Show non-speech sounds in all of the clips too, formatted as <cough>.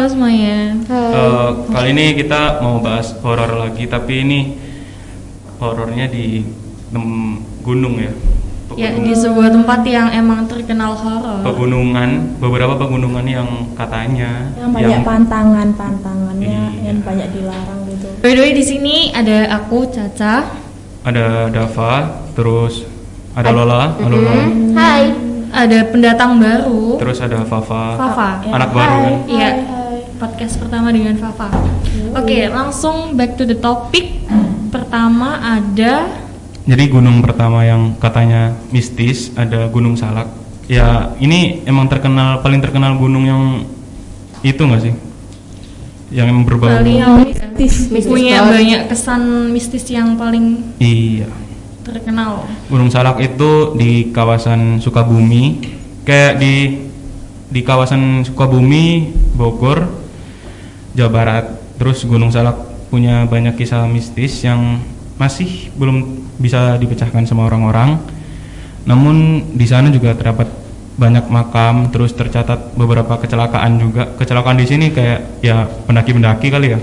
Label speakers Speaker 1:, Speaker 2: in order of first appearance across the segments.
Speaker 1: Halo semuanya.
Speaker 2: Eh, kali ini kita mau bahas horor lagi, tapi ini horornya di gunung ya.
Speaker 1: Ya di sebuah tempat yang emang terkenal horor.
Speaker 2: Pegunungan, beberapa pegunungan yang katanya
Speaker 3: yang banyak pantangan pantangannya
Speaker 2: Iya.
Speaker 3: yang banyak dilarang gitu
Speaker 1: By the way di sini ada aku Caca,
Speaker 2: ada Dava, terus ada Lola, halo Lola,
Speaker 3: hai
Speaker 1: ada pendatang baru,
Speaker 2: terus ada Fafa,
Speaker 1: Fafa.
Speaker 2: anak baru kan.
Speaker 1: Iya. Podcast pertama dengan Fafa. Oke, langsung back to the topic. Pertama ada
Speaker 2: Jadi gunung pertama yang katanya mistis ada Gunung Salak. Ya ini emang terkenal paling terkenal gunung yang itu nggak sih? Yang emang berbau.
Speaker 1: paling
Speaker 3: mistis
Speaker 1: punya banyak kesan mistis yang paling
Speaker 2: Iya.
Speaker 1: terkenal.
Speaker 2: Gunung Salak itu di kawasan Sukabumi, kayak di di kawasan Sukabumi, Bogor, Jawa Barat. Terus Gunung Salak punya banyak kisah mistis yang masih belum bisa dipecahkan sama orang-orang. Namun di sana juga terdapat banyak makam, terus tercatat beberapa kecelakaan juga. Kecelakaan di sini kayak ya pendaki-pendaki kali ya.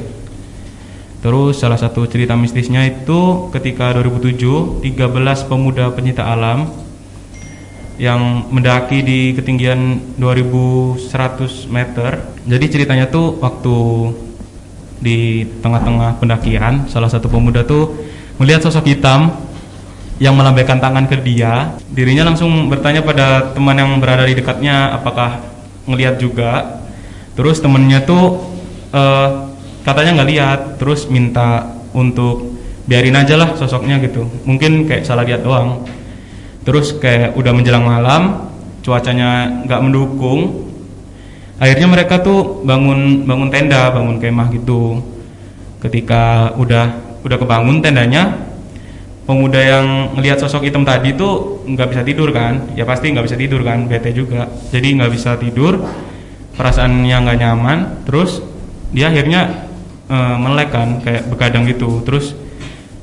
Speaker 2: Terus salah satu cerita mistisnya itu ketika 2007 13 pemuda penyita alam yang mendaki di ketinggian 2100 meter. Jadi ceritanya tuh waktu di tengah-tengah pendakian salah satu pemuda tuh melihat sosok hitam yang melambaikan tangan ke dia. Dirinya langsung bertanya pada teman yang berada di dekatnya apakah ngelihat juga. Terus temennya tuh eh, katanya nggak lihat, terus minta untuk biarin aja lah sosoknya gitu. Mungkin kayak salah lihat doang. Terus kayak udah menjelang malam, cuacanya nggak mendukung. Akhirnya mereka tuh bangun bangun tenda, bangun kemah gitu. Ketika udah udah kebangun tendanya, pemuda yang ngelihat sosok hitam tadi tuh nggak bisa tidur kan? Ya pasti nggak bisa tidur kan, bete juga. Jadi nggak bisa tidur, perasaannya nggak nyaman. Terus dia akhirnya eh, melek kan, kayak begadang gitu. Terus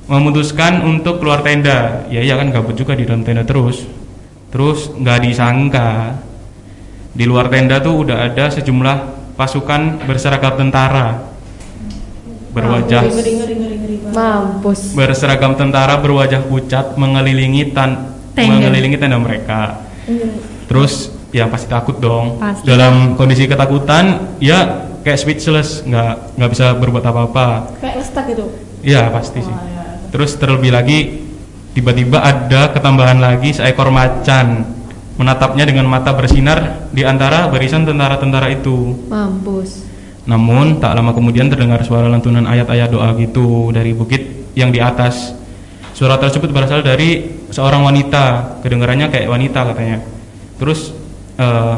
Speaker 2: memutuskan untuk keluar tenda. Ya iya kan gabut juga di dalam tenda terus. Terus nggak disangka di luar tenda tuh udah ada sejumlah pasukan berseragam tentara berwajah
Speaker 3: ngeri ngeri ngeri ngeri banget.
Speaker 4: Mampus.
Speaker 2: berseragam tentara berwajah pucat mengelilingi tan
Speaker 1: Tenda.
Speaker 2: mengelilingi tenda mereka. Terus ya pasti takut dong.
Speaker 1: Pasti.
Speaker 2: Dalam kondisi ketakutan ya kayak speechless, nggak nggak bisa berbuat apa-apa.
Speaker 3: kayak lestak gitu
Speaker 2: Iya pasti sih.
Speaker 3: Oh, ya.
Speaker 2: Terus terlebih lagi tiba-tiba ada ketambahan lagi seekor macan menatapnya dengan mata bersinar di antara barisan tentara-tentara itu.
Speaker 4: Mampus.
Speaker 2: Namun tak lama kemudian terdengar suara lantunan ayat-ayat doa gitu dari bukit yang di atas. Suara tersebut berasal dari seorang wanita, kedengarannya kayak wanita katanya. Terus eh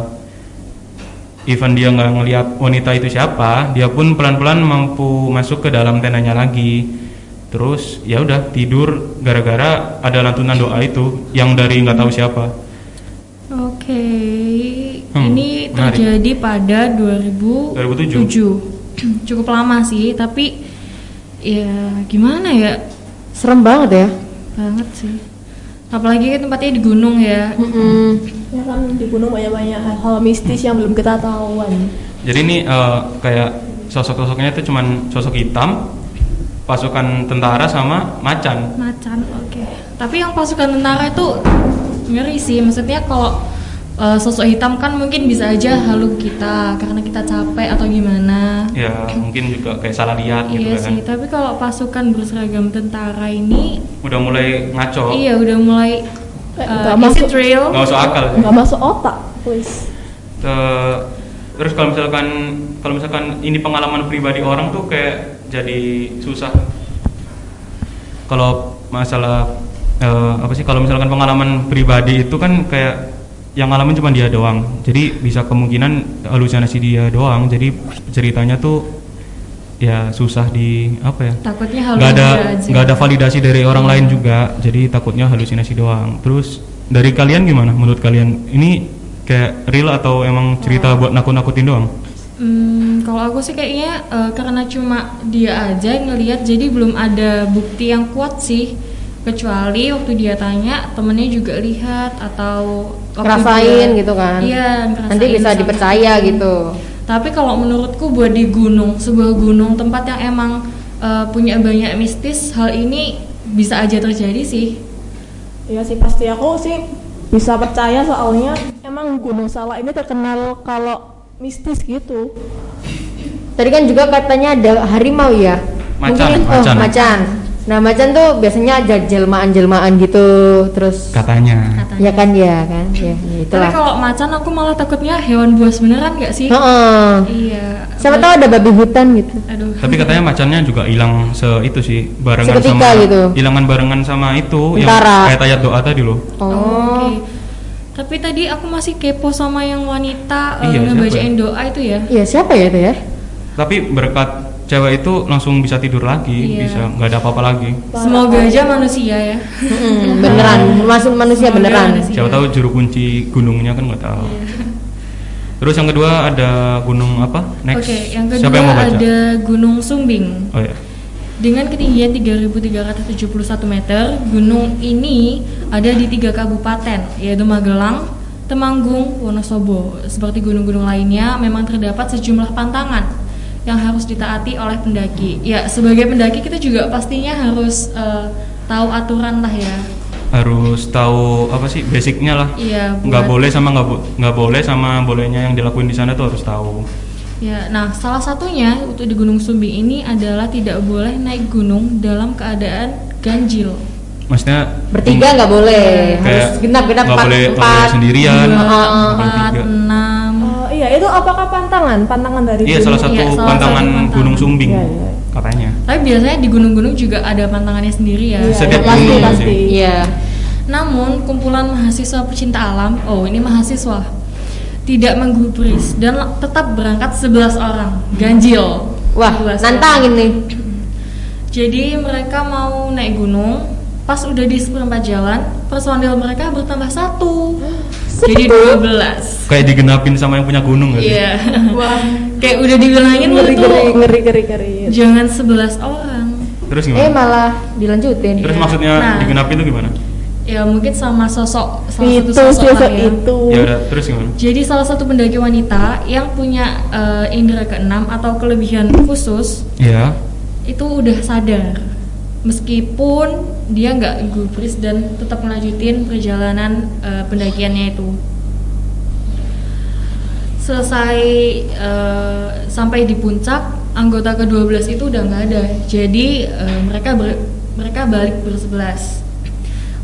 Speaker 2: even dia nggak ngelihat wanita itu siapa, dia pun pelan-pelan mampu masuk ke dalam tendanya lagi. Terus ya udah tidur gara-gara ada lantunan doa itu yang dari nggak tahu siapa.
Speaker 1: Oke,
Speaker 2: Hmm,
Speaker 1: ini
Speaker 2: menarik.
Speaker 1: terjadi pada 2007.
Speaker 2: 2007.
Speaker 1: Cukup lama sih, tapi ya gimana ya
Speaker 4: Serem banget ya.
Speaker 1: banget sih. Apalagi kan tempatnya di gunung ya.
Speaker 4: Mm-mm.
Speaker 3: ya kan di gunung banyak banyak hal-hal mistis yang belum kita tahuan
Speaker 2: Jadi ini eh, kayak sosok-sosoknya itu cuman sosok hitam, pasukan tentara sama macan.
Speaker 1: Macan, oke. Tapi yang pasukan tentara itu ngeri sih. Maksudnya kalau uh, sosok hitam kan mungkin bisa aja halu kita karena kita capek atau gimana.
Speaker 2: Ya mungkin juga kayak salah lihat gitu
Speaker 1: iya
Speaker 2: kan.
Speaker 1: sih. Tapi kalau pasukan berseragam tentara ini,
Speaker 2: Udah mulai ngaco.
Speaker 1: iya udah mulai uh,
Speaker 3: nggak masuk.
Speaker 1: real?
Speaker 2: Nggak masuk akal sih.
Speaker 3: nggak masuk otak please
Speaker 2: Te- terus kalau misalkan kalau misalkan ini pengalaman pribadi orang tuh kayak jadi susah. Kalau masalah eh, apa sih kalau misalkan pengalaman pribadi itu kan kayak yang ngalamin cuma dia doang. Jadi bisa kemungkinan halusinasi dia doang. Jadi ceritanya tuh ya susah di apa ya?
Speaker 1: Takutnya
Speaker 2: nggak ada nggak ada validasi dari orang lain juga jadi takutnya halusinasi doang terus dari kalian gimana menurut kalian ini kayak real atau emang cerita buat nakut-nakutin doang
Speaker 1: Hmm, kalau aku sih kayaknya eh, karena cuma dia aja yang ngelihat jadi belum ada bukti yang kuat sih kecuali waktu dia tanya temennya juga lihat atau
Speaker 4: Ngerasain
Speaker 1: dia-
Speaker 4: gitu kan.
Speaker 1: iya ngerasain
Speaker 4: Nanti bisa
Speaker 1: sama-
Speaker 4: dipercaya gitu.
Speaker 1: Tapi kalau menurutku buat di gunung, sebuah gunung tempat yang emang eh, punya banyak mistis, hal ini bisa aja terjadi sih.
Speaker 3: Iya sih pasti aku sih bisa percaya soalnya emang Gunung Salak ini terkenal kalau mistis gitu.
Speaker 4: Tadi kan juga katanya ada harimau ya.
Speaker 2: Macan,
Speaker 4: Mungkin, oh,
Speaker 2: macan.
Speaker 4: macan. Nah, macan tuh biasanya ada jelmaan-jelmaan gitu, terus
Speaker 2: Katanya.
Speaker 1: Katanya.
Speaker 4: ya kan ya kan, ya, ya
Speaker 1: Tapi
Speaker 4: itulah.
Speaker 1: kalau macan aku malah takutnya hewan buas beneran nggak sih?
Speaker 4: Heeh.
Speaker 1: Iya.
Speaker 4: Siapa tahu ada babi hutan gitu.
Speaker 1: Aduh.
Speaker 2: Tapi katanya macannya juga hilang se itu sih barengan
Speaker 4: Seketika
Speaker 2: sama
Speaker 4: gitu.
Speaker 2: hilangan barengan sama itu
Speaker 4: Tentara.
Speaker 2: yang kayak ayat doa tadi loh.
Speaker 1: Oh,
Speaker 4: Oh.
Speaker 1: Oke. Tapi tadi aku masih kepo sama yang wanita eh,
Speaker 2: Iya, siapa
Speaker 1: ngebacain
Speaker 2: ya?
Speaker 1: doa itu ya.
Speaker 4: Iya, siapa ya itu ya?
Speaker 2: Tapi berkat cewek itu langsung bisa tidur lagi,
Speaker 1: Iya.
Speaker 2: bisa nggak ada apa-apa lagi.
Speaker 1: Semoga aja manusia ya.
Speaker 4: Mm-mm, beneran, <laughs> masuk manusia
Speaker 1: Semoga
Speaker 4: beneran.
Speaker 1: manusia.
Speaker 2: Siapa tahu juru kunci gunungnya kan nggak tahu.
Speaker 1: Iya.
Speaker 2: Terus yang kedua ada gunung apa? Next.
Speaker 1: Oke, yang kedua
Speaker 2: Siapa yang mau baca?
Speaker 1: ada Gunung Sumbing.
Speaker 2: Oh ya.
Speaker 1: Dengan ketinggian 3.371 meter, gunung ini ada di tiga kabupaten, yaitu Magelang, Temanggung, Wonosobo. Seperti gunung-gunung lainnya, memang terdapat sejumlah pantangan yang harus ditaati oleh pendaki. Ya, sebagai pendaki kita juga pastinya harus eh, tahu aturan lah ya.
Speaker 2: Harus tahu apa sih basicnya lah.
Speaker 1: Iya,
Speaker 2: Nggak boleh sama nggak bo- nggak boleh sama bolehnya yang dilakuin di sana tuh harus tahu.
Speaker 1: Ya, nah salah satunya untuk di Gunung Sumbing ini adalah tidak boleh naik gunung dalam keadaan ganjil.
Speaker 2: Maksudnya
Speaker 4: Bertiga nggak boleh, harus genap-genap
Speaker 2: nggak
Speaker 4: empat
Speaker 2: boleh, nggak
Speaker 4: empat.
Speaker 2: boleh sendirian.
Speaker 1: Empat, enam.
Speaker 3: Oh, iya itu apakah pantangan? Pantangan dari
Speaker 2: Iya
Speaker 3: gunung?
Speaker 2: salah satu
Speaker 1: Iya, salah
Speaker 2: pantangan
Speaker 1: satu pantangan.
Speaker 2: Gunung Sumbing
Speaker 3: Iya, iya.
Speaker 2: katanya.
Speaker 1: Tapi biasanya di gunung-gunung juga ada pantangannya sendiri ya.
Speaker 3: Iya,
Speaker 2: Setiap
Speaker 3: iya, pasti
Speaker 2: gunung
Speaker 3: pasti.
Speaker 4: Iya.
Speaker 1: Namun kumpulan mahasiswa pecinta alam, oh ini mahasiswa, tidak menggubris dan tetap berangkat 11 orang, ganjil.
Speaker 4: Wah,
Speaker 1: 11
Speaker 4: nantangin
Speaker 1: orang.
Speaker 4: nih.
Speaker 1: Jadi mereka mau naik gunung, pas udah di seperempat jalan, personil mereka bertambah satu. Jadi 12.
Speaker 2: Kayak digenapin sama yang punya gunung sih?
Speaker 1: Iya. <laughs>
Speaker 3: Wah,
Speaker 1: Kayak udah dibilangin
Speaker 3: ngeri
Speaker 1: tuh
Speaker 3: ngeri ngeri ngeri ngeri.
Speaker 1: jangan 11 orang.
Speaker 2: Terus
Speaker 4: Eh
Speaker 2: gimana?
Speaker 4: malah dilanjutin.
Speaker 2: Terus
Speaker 1: Iya.
Speaker 2: maksudnya
Speaker 1: Nah.
Speaker 2: digenapin itu gimana?
Speaker 1: Ya mungkin sama sosok salah
Speaker 3: Itu
Speaker 1: satu sosok
Speaker 3: sosok
Speaker 1: ya.
Speaker 3: itu.
Speaker 2: Ya udah terus gimana?
Speaker 1: Jadi salah satu pendaki wanita yang punya eh, indera keenam atau kelebihan khusus
Speaker 2: Ya.
Speaker 1: itu udah sadar meskipun dia nggak gubris dan tetap melanjutin perjalanan eh, pendakiannya itu selesai eh, sampai di puncak anggota ke-12 itu udah nggak ada jadi eh, mereka ber- mereka balik bersebelas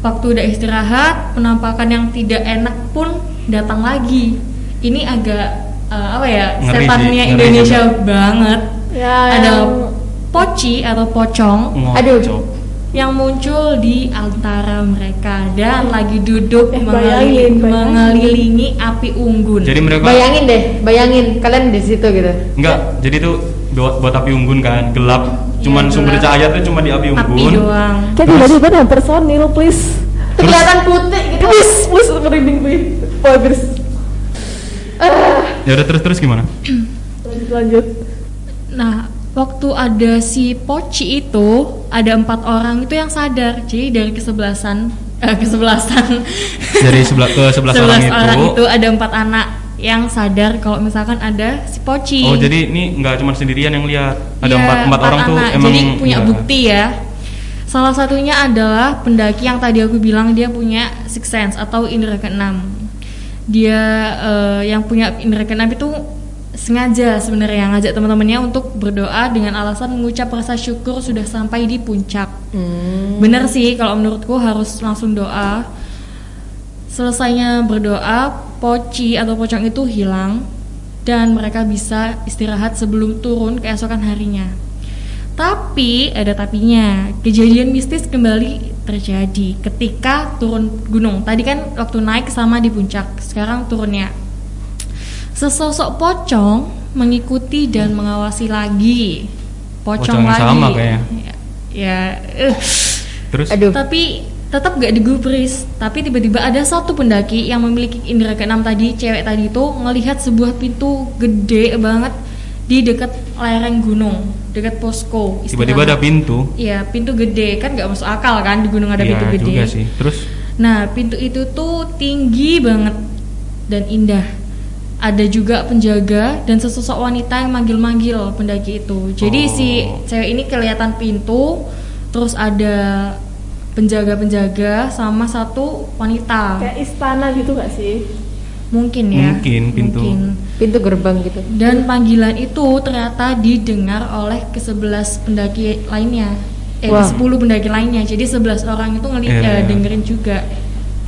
Speaker 1: waktu udah istirahat penampakan yang tidak enak pun datang lagi ini agak eh, apa ya
Speaker 2: Ngeri
Speaker 1: setannya
Speaker 2: ngeri
Speaker 1: Indonesia
Speaker 2: juga.
Speaker 1: banget
Speaker 3: Ya,
Speaker 1: ada
Speaker 3: yang-
Speaker 1: poci atau pocong
Speaker 4: Aduh.
Speaker 2: Ngocok.
Speaker 1: yang muncul di antara mereka dan lagi duduk
Speaker 3: Eh,
Speaker 1: mengelilingi,
Speaker 3: bayangin, bayangin.
Speaker 1: mengelilingi api unggun.
Speaker 2: Jadi mereka
Speaker 4: Bayangin deh, bayangin kalian di situ gitu.
Speaker 2: enggak, jadi tuh buat, buat api unggun kan, gelap. Cuman
Speaker 1: Iya,
Speaker 2: sumber cahaya tuh cuma di api
Speaker 1: api
Speaker 2: unggun.
Speaker 1: doang.
Speaker 3: Kayak tiba-tiba ada personil, please.
Speaker 4: Kelihatan putih gitu.
Speaker 3: Please, please merinding please. Oh, please.
Speaker 2: Ya udah terus terus gimana?
Speaker 3: Lanjut lanjut.
Speaker 1: Nah, waktu ada si poci itu ada empat orang itu yang sadar. Jadi dari kesebelasan, eh, kesebelasan.
Speaker 2: Dari sebelah ke sebelah <laughs> orang,
Speaker 1: Sebelas orang
Speaker 2: itu.
Speaker 1: itu ada empat anak yang sadar kalau misalkan ada si poci.
Speaker 2: Oh jadi ini nggak cuma sendirian yang lihat, ada
Speaker 1: Iya,
Speaker 2: empat empat orang tuh
Speaker 1: anak.
Speaker 2: emang
Speaker 1: jadi punya
Speaker 2: iya.
Speaker 1: bukti ya. Salah satunya adalah pendaki yang tadi aku bilang dia punya six sense atau indera keenam. Dia eh, yang punya indera keenam itu sengaja sebenarnya ngajak teman-temannya untuk berdoa dengan alasan mengucap rasa syukur sudah sampai di puncak.
Speaker 4: Hmm.
Speaker 1: Bener sih kalau menurutku harus langsung doa. Selesainya berdoa, poci atau pocong itu hilang dan mereka bisa istirahat sebelum turun keesokan harinya. Tapi ada tapinya, kejadian mistis kembali terjadi ketika turun gunung. Tadi kan waktu naik sama di puncak, sekarang turunnya. Sesosok pocong mengikuti dan mengawasi lagi. Pocong,
Speaker 2: Pocong yang
Speaker 1: lagi.
Speaker 2: sama kayaknya.
Speaker 1: Ya, ya eh.
Speaker 2: Terus
Speaker 4: Aduh.
Speaker 1: Tapi tetap gak digubris. Tapi tiba-tiba ada satu pendaki yang memiliki indera keenam tadi, cewek tadi itu ngelihat sebuah pintu gede banget di dekat lereng gunung, dekat posko.
Speaker 2: tiba-tiba ada pintu.
Speaker 1: Iya, pintu gede kan nggak masuk akal kan di gunung ada
Speaker 2: Iya
Speaker 1: pintu gede.
Speaker 2: juga sih. Terus
Speaker 1: Nah, pintu itu tuh tinggi banget dan indah. ada juga penjaga dan sesosok wanita yang manggil-manggil pendaki itu. Jadi
Speaker 2: Oh.
Speaker 1: si cewek ini kelihatan pintu, terus ada penjaga-penjaga sama satu wanita.
Speaker 3: Kayak istana gitu gak sih?
Speaker 1: Mungkin ya.
Speaker 2: Mungkin, pintu.
Speaker 4: Pintu gerbang gitu.
Speaker 1: Dan panggilan itu ternyata didengar oleh ke-11 pendaki lainnya. Eh,
Speaker 4: Wah.
Speaker 1: ke-10 pendaki lainnya. Jadi 11 orang itu ngeli
Speaker 2: Iya.
Speaker 1: eh, dengerin juga.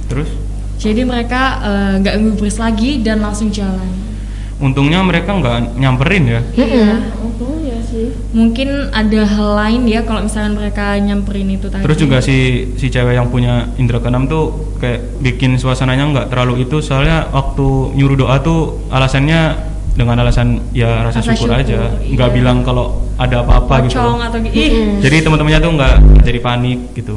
Speaker 2: Terus
Speaker 1: Jadi mereka eh, nggak ngubris lagi dan langsung jalan.
Speaker 2: untungnya mereka nggak nyamperin ya.
Speaker 1: Iya.
Speaker 3: Ya sih.
Speaker 1: Mungkin ada hal lain ya kalau misalkan mereka nyamperin itu tadi.
Speaker 2: Terus juga si si cewek yang punya indra keenam tuh kayak bikin suasananya nggak terlalu itu soalnya waktu nyuruh doa tuh alasannya dengan alasan ya rasa,
Speaker 1: Rasa
Speaker 2: syukur,
Speaker 1: syukur,
Speaker 2: aja, nggak
Speaker 1: iya.
Speaker 2: bilang kalau ada apa-apa gitu.
Speaker 1: atau gitu. Ih,
Speaker 2: Jadi teman-temannya tuh nggak jadi panik gitu.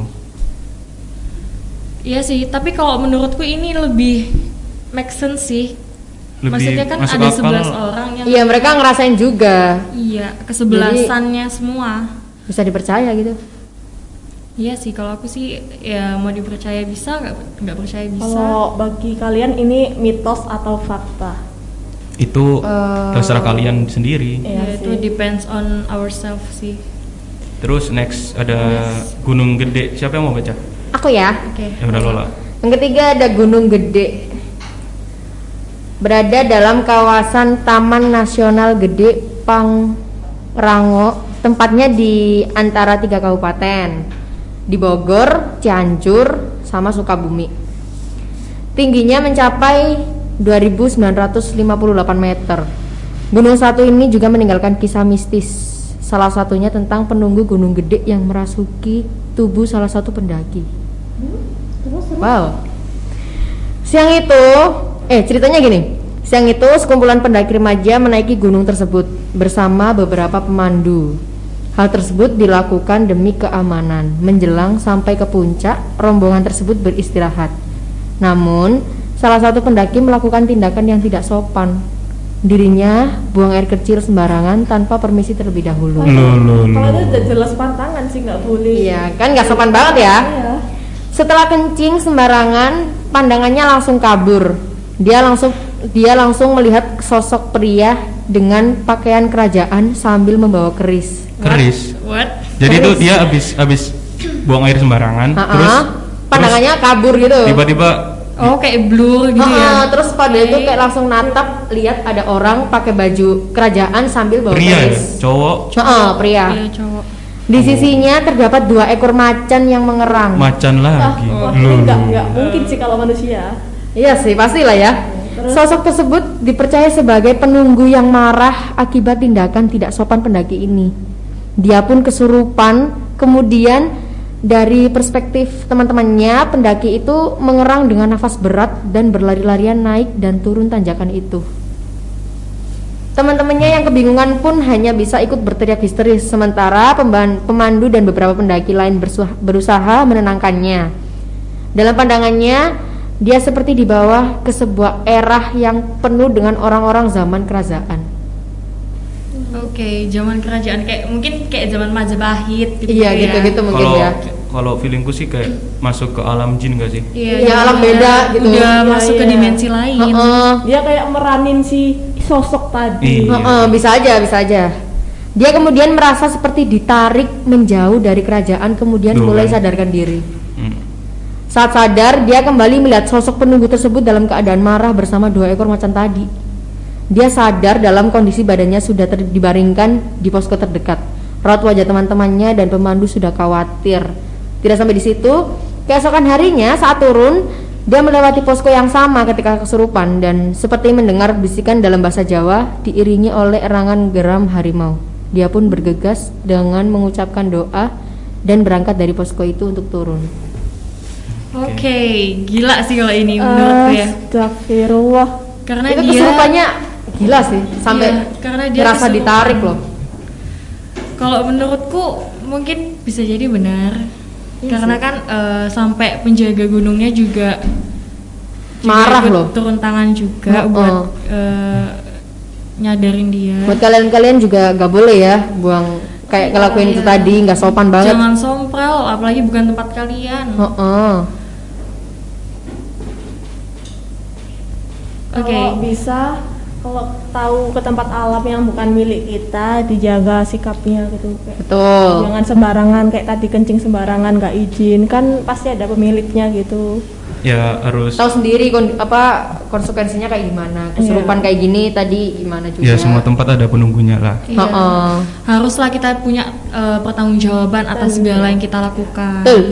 Speaker 1: Iya sih, tapi kalau menurutku ini lebih make sense sih.
Speaker 2: Lebih
Speaker 1: Maksudnya kan
Speaker 2: masuk
Speaker 1: ada
Speaker 2: akal.
Speaker 1: 11 orang yang
Speaker 4: Iya mereka ngerasain juga
Speaker 1: iya kesebelasannya semua.
Speaker 4: bisa dipercaya gitu.
Speaker 1: Iya sih, kalau aku sih ya mau dipercaya bisa, nggak nggak percaya bisa.
Speaker 3: Kalau bagi kalian ini mitos atau fakta?
Speaker 2: Itu
Speaker 4: Eh,
Speaker 2: terserah kalian sendiri.
Speaker 3: Iya
Speaker 1: Ya, itu depends on ourselves sih.
Speaker 2: Terus next ada Gunung Gede. Siapa yang mau baca?
Speaker 4: Aku ya.
Speaker 1: Oke.
Speaker 2: Ya udah Lola.
Speaker 4: Yang ketiga ada Gunung Gede. Berada dalam kawasan Taman Nasional Gede Pangrango, tempatnya di antara tiga kabupaten, di Bogor, Cianjur, sama Sukabumi. Tingginya mencapai 2.958 meter. Gunung satu ini juga meninggalkan kisah mistis. Salah satunya tentang penunggu Gunung Gede yang merasuki tubuh salah satu pendaki. Wow. Siang itu, eh ceritanya gini. Siang itu sekumpulan pendaki remaja menaiki gunung tersebut bersama beberapa pemandu. Hal tersebut dilakukan demi keamanan. Menjelang sampai ke puncak, rombongan tersebut beristirahat. Namun, salah satu pendaki melakukan tindakan yang tidak sopan. Dirinya buang air kecil sembarangan tanpa permisi terlebih dahulu.
Speaker 3: Kalau itu jelas pantangan sih nggak boleh.
Speaker 4: Iya, kan nggak sopan banget ya.
Speaker 3: Iya.
Speaker 4: Setelah kencing sembarangan, pandangannya langsung kabur. Dia langsung dia langsung melihat sosok pria dengan pakaian kerajaan sambil membawa keris.
Speaker 2: Keris.
Speaker 1: What?
Speaker 2: Jadi tuh dia habis habis buang air sembarangan,
Speaker 4: Ha-ha.
Speaker 2: terus
Speaker 4: pandangannya kabur gitu.
Speaker 2: terus tiba-tiba
Speaker 1: Oh, kayak blur gitu
Speaker 4: Ha-ha,
Speaker 1: ya.
Speaker 4: terus pada itu
Speaker 1: Oke.
Speaker 4: kayak langsung natap lihat ada orang pakai baju kerajaan sambil bawa
Speaker 2: pria ya,
Speaker 4: keris.
Speaker 2: cowok
Speaker 4: Ha-ha, pria.
Speaker 1: Iya, cowok.
Speaker 4: Di sisinya terdapat dua ekor macan yang mengerang.
Speaker 2: macan lagi.
Speaker 3: wah,
Speaker 2: Loh,
Speaker 3: ini nggak
Speaker 2: loh.
Speaker 3: nggak mungkin sih kalau manusia.
Speaker 4: Iya sih, pastilah ya.
Speaker 3: Terus?
Speaker 4: Sosok tersebut dipercaya sebagai penunggu yang marah akibat tindakan tidak sopan pendaki ini. Dia pun kesurupan, kemudian dari perspektif teman-temannya, pendaki itu mengerang dengan nafas berat dan berlari-larian naik dan turun tanjakan itu. Teman-temannya yang kebingungan pun hanya bisa ikut berteriak histeris, sementara pemandu dan beberapa pendaki lain berusaha menenangkannya. Dalam pandangannya, dia seperti di bawah ke sebuah era yang penuh dengan orang-orang zaman kerajaan.
Speaker 1: Oke, zaman kerajaan kayak mungkin kayak zaman Majapahit gitu.
Speaker 4: Iya,
Speaker 1: ya.
Speaker 4: gitu-gitu mungkin
Speaker 2: Kalau
Speaker 4: ya.
Speaker 2: kalau feelingku sih kayak masuk ke alam jin gak sih?
Speaker 1: Iya,
Speaker 4: Iya, alam beda gitu.
Speaker 1: Udah
Speaker 3: Iya,
Speaker 1: masuk ke
Speaker 3: iya.
Speaker 1: dimensi lain.
Speaker 4: Heeh.
Speaker 3: Dia kayak meranin si sosok tadi.
Speaker 2: Iya.
Speaker 4: Heeh, bisa aja, bisa aja. Dia kemudian merasa seperti ditarik menjauh dari kerajaan, kemudian
Speaker 2: Tuh,
Speaker 4: mulai
Speaker 2: kan.
Speaker 4: sadarkan diri.
Speaker 2: Hmm.
Speaker 4: Saat sadar, dia kembali melihat sosok penunggu tersebut dalam keadaan marah bersama dua ekor macan tadi. Dia sadar dalam kondisi badannya sudah dibaringkan di posko terdekat. Raut wajah teman-temannya dan pemandu sudah khawatir. Tidak sampai di situ, keesokan harinya saat turun, dia melewati posko yang sama ketika kesurupan dan seperti mendengar bisikan dalam bahasa Jawa diiringi oleh erangan geram harimau. Dia pun bergegas dengan mengucapkan doa dan berangkat dari posko itu untuk turun.
Speaker 1: Oke, gila sih kalau ini menurutku ya.
Speaker 3: Astagfirullah.
Speaker 1: Karena
Speaker 4: itu
Speaker 1: dia
Speaker 4: kesurupannya gila sih sampai
Speaker 1: Iya, karena dia kesurupan.
Speaker 4: ditarik loh
Speaker 1: Kalau menurutku mungkin bisa jadi benar.
Speaker 4: Iya
Speaker 1: Karena kan eh, sampai penjaga gunungnya juga juga
Speaker 4: Marah
Speaker 1: ikut
Speaker 4: loh.
Speaker 1: Turun tangan juga
Speaker 4: Heeh.
Speaker 1: buat eh, nyadarin dia.
Speaker 4: buat kalian-kalian juga gak boleh ya buang kayak ngelakuin itu
Speaker 1: Iya.
Speaker 4: tadi nggak sopan banget
Speaker 1: Jangan sompral, apalagi bukan tempat kalian.
Speaker 4: Heeh.
Speaker 1: Oke.
Speaker 3: Kalau bisa kalau tahu ke tempat alam yang bukan milik kita dijaga sikapnya gitu kayak
Speaker 4: Betul.
Speaker 3: jangan sembarangan kayak tadi kencing sembarangan nggak izin kan pasti ada pemiliknya gitu
Speaker 2: Ya harus
Speaker 4: Tahu sendiri kon- apa konsekuensinya kayak gimana. Kesurupan kayak gini tadi gimana juga.
Speaker 2: ya semua tempat ada penunggunya lah.
Speaker 1: Iya.
Speaker 4: Heeh.
Speaker 1: Haruslah kita punya eh, pertanggongjawaban atas segala yang kita lakukan.
Speaker 4: Betul.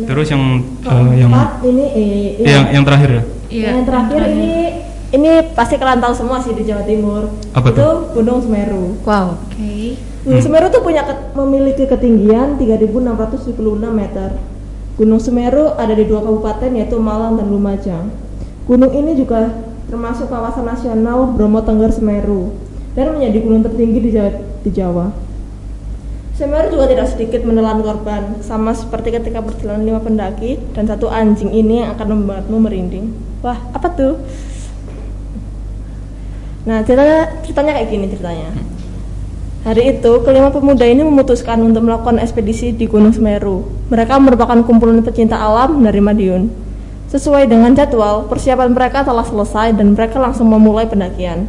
Speaker 2: Terus yang eh, yang
Speaker 3: ini eh,
Speaker 2: yang yang terakhir ya.
Speaker 1: Iya,
Speaker 3: yang terakhir ini ini pasti kalian tahu semua sih di Jawa Timur
Speaker 2: Apa
Speaker 3: itu
Speaker 2: tuh?
Speaker 3: Gunung Semeru
Speaker 4: Wow.
Speaker 1: Oke.
Speaker 3: Gunung Semeru tuh punya ke- memiliki ketinggian 3.676 meter. Gunung Semeru ada di dua kabupaten yaitu Malang dan Lumajang. Gunung ini juga termasuk kawasan nasional Bromo Tengger Semeru dan menjadi gunung tertinggi di Jawa. Di Jawa. Semeru juga tidak sedikit menelan korban, sama seperti ketika perjalanan lima pendaki dan satu anjing ini yang akan membuatmu merinding. Wah, apa tuh? Nah, ceritanya, ceritanya kayak gini ceritanya. Hari itu, kelima pemuda ini memutuskan untuk melakukan ekspedisi di Gunung Semeru. Mereka merupakan kumpulan pecinta alam dari Madiun. Sesuai dengan jadwal, persiapan mereka telah selesai dan mereka langsung memulai pendakian.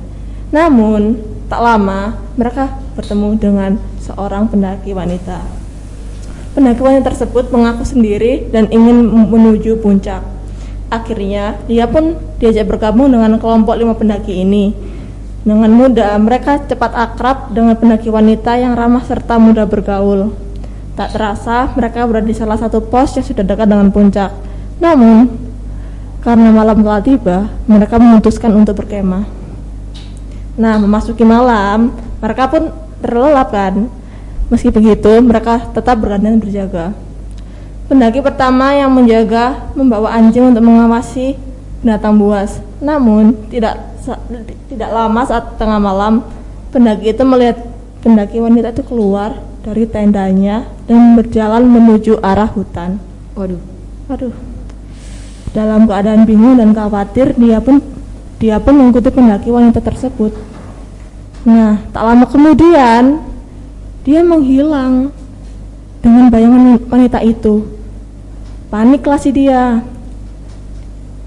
Speaker 3: Namun, tak lama mereka bertemu dengan seorang pendaki wanita. Pendaki wanita tersebut mengaku sendiri dan ingin menuju puncak. Akhirnya, dia pun diajak bergabung dengan kelompok lima pendaki ini. Dengan mudah, mereka cepat akrab dengan pendaki wanita yang ramah serta mudah bergaul. Tak terasa, mereka berada di salah satu pos yang sudah dekat dengan puncak. Namun, karena malam telah tiba, mereka memutuskan untuk berkemah. Nah, memasuki malam, mereka pun terlelap kan. Meski begitu, mereka tetap bergantian berjaga. Pendaki pertama yang menjaga membawa anjing untuk mengawasi binatang buas. Namun, tidak tidak lama saat tengah malam, pendaki itu melihat pendaki wanita itu keluar dari tendanya dan berjalan menuju arah hutan.
Speaker 4: Waduh.
Speaker 3: Aduh. Dalam keadaan bingung dan khawatir, dia pun dia pun mengikuti pendaki wanita tersebut. Nah, tak lama kemudian dia menghilang dengan bayangan wanita itu. Paniklah si dia.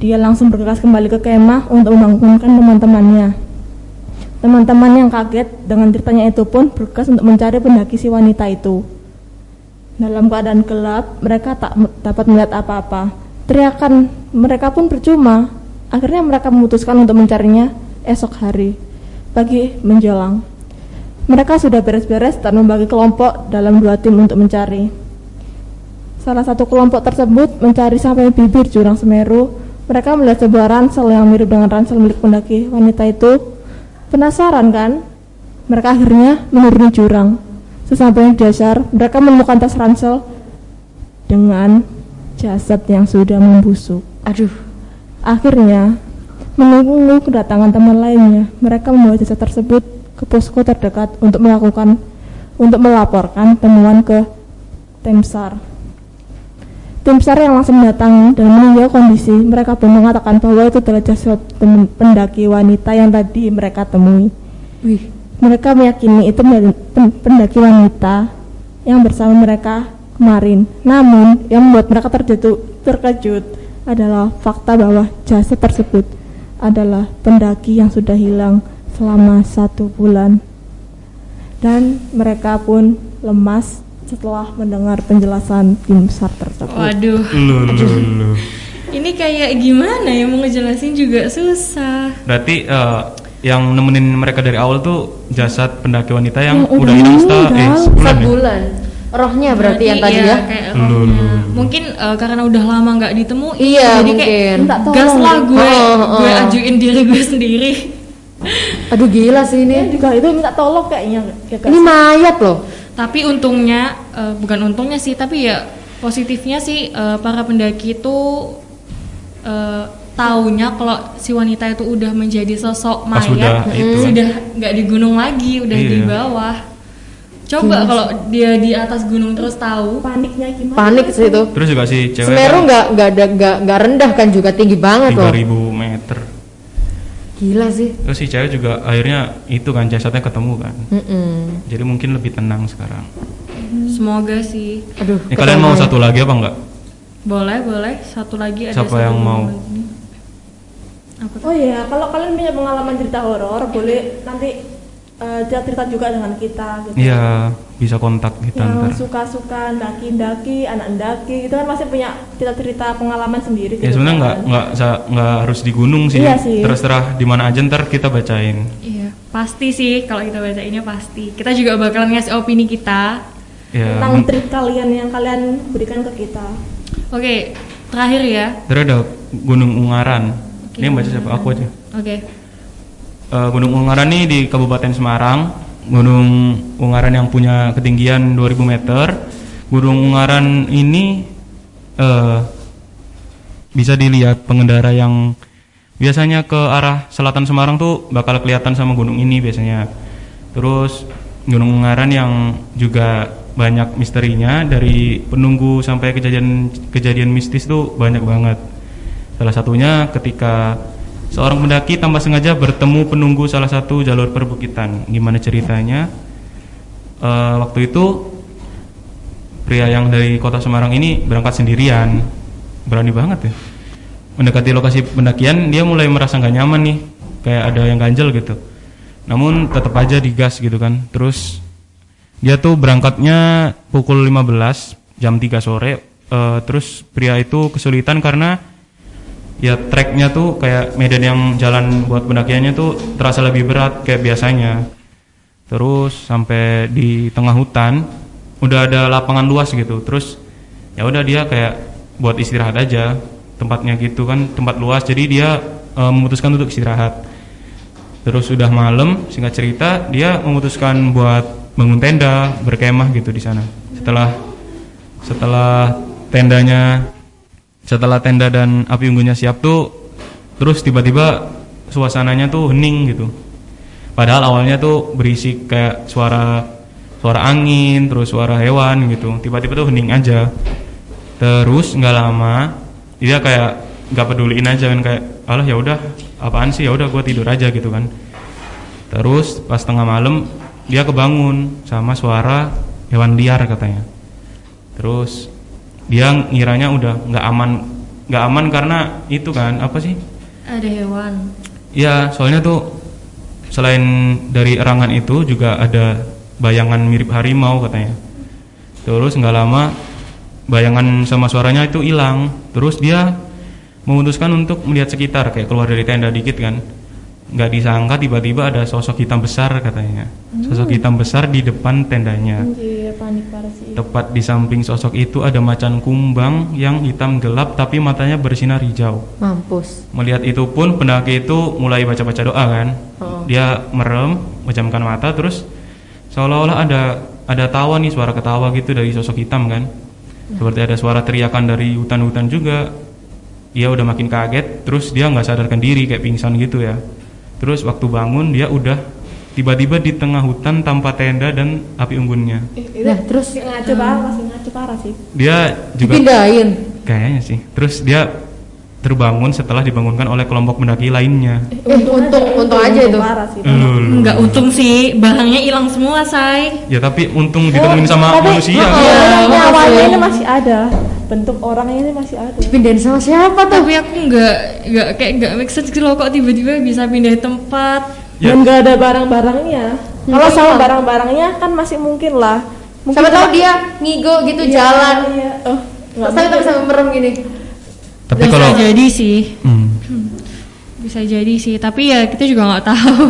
Speaker 3: Dia langsung bergegas kembali ke kemah untuk membangunkan teman-temannya. Teman-teman yang kaget dengan ceritanya itu pun bergegas untuk mencari pendaki si wanita itu. Dalam keadaan gelap, mereka tak dapat melihat apa-apa. Teriakan mereka pun percuma. Akhirnya mereka memutuskan untuk mencarinya esok hari. Pagi menjelang. Mereka sudah beres-beres dan membagi kelompok dalam dua tim untuk mencari. Salah satu kelompok tersebut mencari sampai bibir jurang Semeru. Mereka melihat sebuah ransel yang mirip dengan ransel milik pendaki wanita itu. Penasaran kan? Mereka akhirnya menuruni jurang. Sesampainya di dasar, mereka menemukan tas ransel dengan jasad yang sudah membusuk.
Speaker 4: Aduh.
Speaker 3: Akhirnya, menunggu kedatangan teman lainnya, mereka membawa jasad tersebut ke posko terdekat untuk melakukan untuk melaporkan temuan ke tim SAR. Tim SAR yang langsung datang dan meninjau kondisi, mereka pun mengatakan bahwa itu adalah jasad pendaki wanita yang tadi mereka temui.
Speaker 4: Wih.
Speaker 3: Mereka meyakini itu pendaki wanita yang bersama mereka kemarin. Namun, yang membuat mereka terjatuh, terkejut adalah fakta bahwa jasad tersebut adalah pendaki yang sudah hilang selama satu bulan. Dan mereka pun lemas setelah mendengar penjelasan tim SAR tersebut.
Speaker 1: Waduh.
Speaker 2: Lu lu lu.
Speaker 1: Ini kayak gimana ya mau ngejelasin juga susah.
Speaker 2: Berarti eh, yang nemenin mereka dari awal tuh jasad pendaki wanita yang
Speaker 3: Yang
Speaker 2: udah hilang setelah eh
Speaker 3: meninggal.
Speaker 2: sebulan ya.
Speaker 4: Sebulan. Rohnya berarti yang tadi
Speaker 1: iya,
Speaker 4: ya.
Speaker 1: kayak
Speaker 2: Lu, lu,
Speaker 1: rohnya.
Speaker 2: lu.
Speaker 1: Mungkin eh, karena udah lama nggak ditemuin.
Speaker 4: Iya,
Speaker 1: jadi
Speaker 4: mungkin.
Speaker 1: kayak
Speaker 3: Minta tolong
Speaker 1: gas lah
Speaker 3: deh.
Speaker 1: gue,
Speaker 4: Oh, oh,
Speaker 1: gue
Speaker 4: oh.
Speaker 1: ajuin diri gue sendiri.
Speaker 4: Aduh gila sih ini.
Speaker 3: juga itu minta tolong kayaknya. Ya,
Speaker 4: Ini mayat loh.
Speaker 1: Tapi untungnya, eh, bukan untungnya sih, tapi ya positifnya sih eh, para pendaki itu eh, taunya kalau si wanita itu udah menjadi sosok
Speaker 2: Pas
Speaker 1: mayat,
Speaker 2: udah itu.
Speaker 1: sudah nggak di gunung lagi, udah di
Speaker 2: Iya.
Speaker 1: bawah. Coba kalau dia di atas gunung terus tahu,
Speaker 3: paniknya gimana?
Speaker 4: Panik sih itu.
Speaker 2: Terus juga si cewek
Speaker 4: Semeru
Speaker 2: kan
Speaker 4: nggak nggak ada nggak nggak rendah kan juga tinggi banget loh.
Speaker 2: 3000 meter.
Speaker 4: Gila sih.
Speaker 2: Terus si cewek juga akhirnya itu kan jasadnya ketemu kan.
Speaker 4: Mm-mm.
Speaker 2: Jadi mungkin lebih tenang sekarang.
Speaker 1: semoga sih.
Speaker 4: Aduh.
Speaker 2: Ini kalian mau satu lagi apa enggak?
Speaker 1: Boleh, boleh. Satu lagi ada
Speaker 2: Siapa
Speaker 1: satu
Speaker 2: yang mau?
Speaker 1: lagi. Apa tuh?
Speaker 3: Oh iya, kalau kalian punya pengalaman cerita horor, boleh nanti eh, cerita-cerita juga dengan kita gitu.
Speaker 2: Iya, bisa kontak kita
Speaker 3: Yang
Speaker 2: ntar.
Speaker 3: suka-suka daki-daki, anak daki, itu kan pasti punya cerita-cerita pengalaman sendiri.
Speaker 2: Ya
Speaker 3: gitu
Speaker 2: sebenarnya nggak
Speaker 3: kan.
Speaker 2: nggak nggak harus di gunung sih.
Speaker 3: Iya sih.
Speaker 2: Terserah di mana aja ntar kita bacain.
Speaker 1: Iya, pasti sih kalau kita baca ini pasti. Kita juga bakalan ngasih opini kita.
Speaker 2: Ya.
Speaker 3: Tentang trip kalian yang kalian berikan ke kita.
Speaker 1: Oke, terakhir ya.
Speaker 2: Terus ada Gunung Ungaran.
Speaker 1: Oke,
Speaker 2: Ini yang baca siapa? Aku aja.
Speaker 1: Oke.
Speaker 2: Eh, Gunung Ungaran ini di Kabupaten Semarang. Gunung Ungaran yang punya ketinggian 2000 meter. Gunung Ungaran ini eh, bisa dilihat pengendara yang biasanya ke arah selatan Semarang tuh bakal kelihatan sama gunung ini biasanya. Terus Gunung Ungaran yang juga banyak misterinya dari penunggu sampai kejadian kejadian mistis tuh banyak banget. Salah satunya ketika seorang pendaki tanpa sengaja bertemu penunggu salah satu jalur perbukitan. Gimana ceritanya? Eh, waktu itu pria yang dari kota Semarang ini berangkat sendirian, berani banget ya. Mendekati lokasi pendakian, dia mulai merasa nggak nyaman nih, kayak ada yang ganjel gitu. Namun tetap aja digas gitu kan. Terus dia tuh berangkatnya pukul 15 jam 3 sore. Eh, terus pria itu kesulitan karena ya treknya tuh kayak medan yang jalan buat pendakiannya tuh terasa lebih berat kayak biasanya. Terus sampai di tengah hutan udah ada lapangan luas gitu. Terus ya udah dia kayak buat istirahat aja tempatnya gitu kan tempat luas jadi dia eh, memutuskan untuk istirahat. Terus sudah malam singkat cerita dia memutuskan buat bangun tenda berkemah gitu di sana. Setelah setelah tendanya setelah tenda dan api unggunnya siap tuh terus tiba-tiba suasananya tuh hening gitu. Padahal awalnya tuh berisik kayak suara suara angin terus suara hewan gitu. Tiba-tiba tuh hening aja. Terus nggak lama dia kayak nggak peduliin aja kan kayak alah ya udah apaan sih? Ya udah gua tidur aja gitu kan. Terus pas tengah malam dia kebangun sama suara hewan liar katanya. Terus dia ngiranya udah nggak aman nggak aman karena itu kan apa sih?
Speaker 1: Ada hewan.
Speaker 2: ya soalnya tuh selain dari erangan itu juga ada bayangan mirip harimau katanya. Terus nggak lama bayangan sama suaranya itu hilang. Terus dia memutuskan untuk melihat sekitar kayak keluar dari tenda dikit kan nggak disangka tiba-tiba ada sosok hitam besar katanya sosok hitam besar di depan tendanya
Speaker 3: Anjir, panik parah sih.
Speaker 2: Tepat di samping sosok itu ada macan kumbang yang hitam gelap tapi matanya bersinar hijau.
Speaker 4: Mampus.
Speaker 2: Melihat itu pun pendaki itu mulai baca-baca doa kan.
Speaker 4: Oh.
Speaker 2: Dia merem, memejamkan mata terus seolah-olah ada ada tawa nih suara ketawa gitu dari sosok hitam kan. Seperti ada suara teriakan dari hutan-hutan juga. Dia udah makin kaget, terus dia nggak sadarkan diri kayak pingsan gitu ya. Terus waktu bangun dia udah tiba-tiba di tengah hutan tanpa tenda dan api unggunnya.
Speaker 3: Eh,
Speaker 4: Nah, terus?
Speaker 3: ngaco parah, masih ngaco parah sih.
Speaker 2: Dia juga
Speaker 4: Dipindahin.
Speaker 2: Kayaknya sih. Terus dia terbangun setelah dibangunkan oleh kelompok pendaki lainnya.
Speaker 4: Eh, untung- untung aja itu.
Speaker 3: Sih.
Speaker 1: Enggak untung sih, barangnya hilang semua, say.
Speaker 2: Ya tapi untung ditemuin sama
Speaker 3: Oh, Tapi,
Speaker 2: manusia.
Speaker 3: oh, nyawanya
Speaker 4: maksudnya.
Speaker 3: ini masih ada. Bentuk orangnya ini masih ada.
Speaker 4: Dipindahin sama siapa tuh?
Speaker 1: Tapi aku nggak nggak kayak nggak make sense gitu loh kok tiba-tiba bisa pindah tempat.
Speaker 2: Ya.
Speaker 3: Dan gak ada barang-barangnya. Kalau
Speaker 4: Hmm.
Speaker 3: sama barang-barangnya kan masih mungkin lah. Mungkin
Speaker 4: Siapa tahu dia ngigo gitu
Speaker 3: Iya,
Speaker 4: jalan.
Speaker 3: Iya. Oh, nggak
Speaker 4: Terus tapi bisa merem gini.
Speaker 2: Tapi
Speaker 1: bisa
Speaker 2: kalau
Speaker 1: jadi sih,
Speaker 2: Hmm.
Speaker 1: bisa jadi sih. Tapi ya kita juga nggak tahu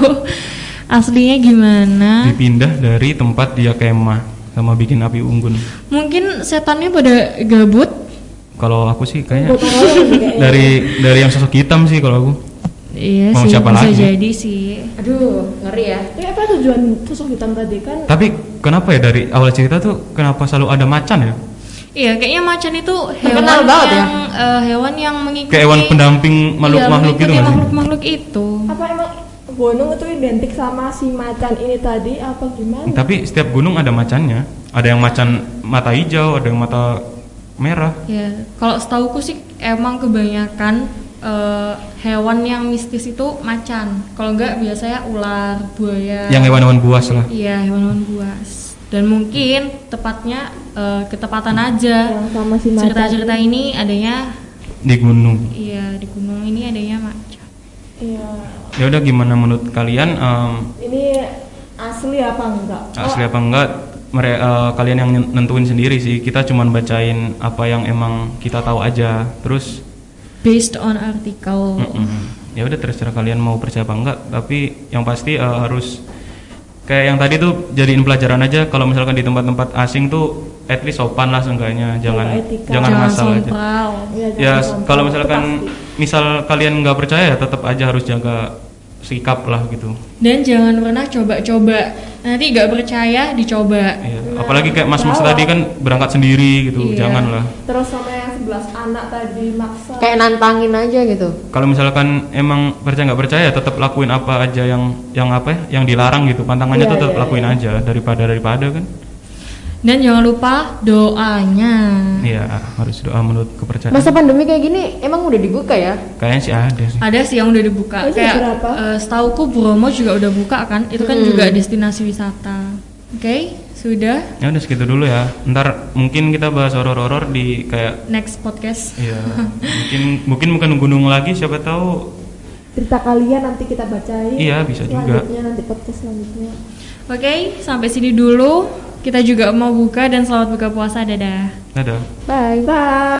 Speaker 1: <laughs> aslinya gimana.
Speaker 2: dipindah dari tempat dia kemah sama bikin api unggun.
Speaker 1: Mungkin setannya pada gabut.
Speaker 2: Kalau aku sih kayaknya dari dari yang sosok hitam sih kalau aku.
Speaker 1: Iya
Speaker 2: Mau
Speaker 1: sih,
Speaker 2: siapa
Speaker 1: bisa
Speaker 2: lagi?
Speaker 1: jadi sih.
Speaker 4: Aduh, ngeri ya.
Speaker 3: Ini apa tujuan sosok hitam tadi kan?
Speaker 2: Tapi kenapa ya dari awal cerita tuh kenapa selalu ada macan ya?
Speaker 1: Iya, kayaknya macan itu hewan
Speaker 4: Terkenal banget ya?
Speaker 1: yang eh, hewan yang mengikuti
Speaker 2: Kayak hewan pendamping
Speaker 1: Iya,
Speaker 2: makhluk-makhluk gitu
Speaker 1: mengikuti
Speaker 2: nggak sih?
Speaker 1: makhluk-makhluk itu.
Speaker 3: Apa emang gunung itu identik sama si macan ini tadi apa gimana?
Speaker 2: Tapi setiap gunung ada macannya. Ada yang macan mata hijau, ada yang mata merah.
Speaker 1: Ya, kalau setauku sih emang kebanyakan eh, hewan yang mistis itu macan. Kalau enggak biasanya ular, buaya.
Speaker 2: Yang hewan-hewan buas lah.
Speaker 1: Iya, hewan-hewan buas. Dan mungkin tepatnya eh, ketepatan aja.
Speaker 3: Yang sama si macan.
Speaker 1: Cerita-cerita ini adanya
Speaker 2: di gunung.
Speaker 1: iya di gunung ini adanya macan.
Speaker 3: Iya.
Speaker 2: Ya udah gimana menurut kalian em,
Speaker 3: Ini asli apa enggak?
Speaker 2: asli apa enggak? Mere- eh, kalian yang nentuin sendiri sih. Kita cuman bacain apa yang emang kita tahu aja. Terus
Speaker 1: Based on artikel.
Speaker 2: mm-mm. ya udah terserah kalian mau percaya apa enggak. Tapi yang pasti eh, harus kayak yang tadi tuh jadiin pelajaran aja. Kalau misalkan di tempat-tempat asing tuh at least sopan lah seenggaknya. Jangan
Speaker 3: etika.
Speaker 2: jangan
Speaker 1: Jangan
Speaker 2: ngasal aja.
Speaker 3: Iya,
Speaker 2: Ya
Speaker 3: sombong.
Speaker 2: kalau misalkan misal kalian nggak percaya ya tetap aja harus jaga sikap lah gitu.
Speaker 1: Dan jangan pernah coba-coba. Nanti nggak percaya dicoba.
Speaker 2: Iya, apalagi kayak mas-mas tadi kan berangkat sendiri gitu,
Speaker 1: Iya.
Speaker 2: janganlah.
Speaker 3: Terus sama yang 11 anak tadi maksa.
Speaker 4: Kayak nantangin aja gitu.
Speaker 2: Kalau misalkan emang percaya nggak percaya, tetap lakuin apa aja yang yang apa ya, yang dilarang gitu. Pantangannya
Speaker 3: Iya,
Speaker 2: tetap
Speaker 3: iya,
Speaker 2: lakuin aja daripada daripada kan.
Speaker 1: Dan jangan lupa doanya.
Speaker 2: Iya, harus doa menurut kepercayaan.
Speaker 4: Masa pandemi kayak gini emang udah dibuka ya?
Speaker 2: Kayaknya sih ada sih.
Speaker 1: Ada sih yang udah dibuka.
Speaker 3: Itu
Speaker 1: Kayak
Speaker 3: berapa?
Speaker 1: eh, setauku Bromo juga udah buka kan. Itu kan
Speaker 4: Hmm.
Speaker 1: juga destinasi wisata. Oke, sudah.
Speaker 2: Ya udah segitu dulu ya. Ntar mungkin kita bahas horor-horor di kayak
Speaker 1: Next podcast.
Speaker 2: Iya, <laughs> mungkin mungkin bukan gunung lagi, siapa tahu.
Speaker 3: Cerita kalian nanti kita bacain.
Speaker 2: Iya, bisa juga.
Speaker 3: Selanjutnya nanti podcast selanjutnya.
Speaker 1: Oke, sampai sini dulu. Kita juga mau buka dan selamat buka puasa. Dadah.
Speaker 2: Dadah.
Speaker 4: Bye.
Speaker 3: Bye.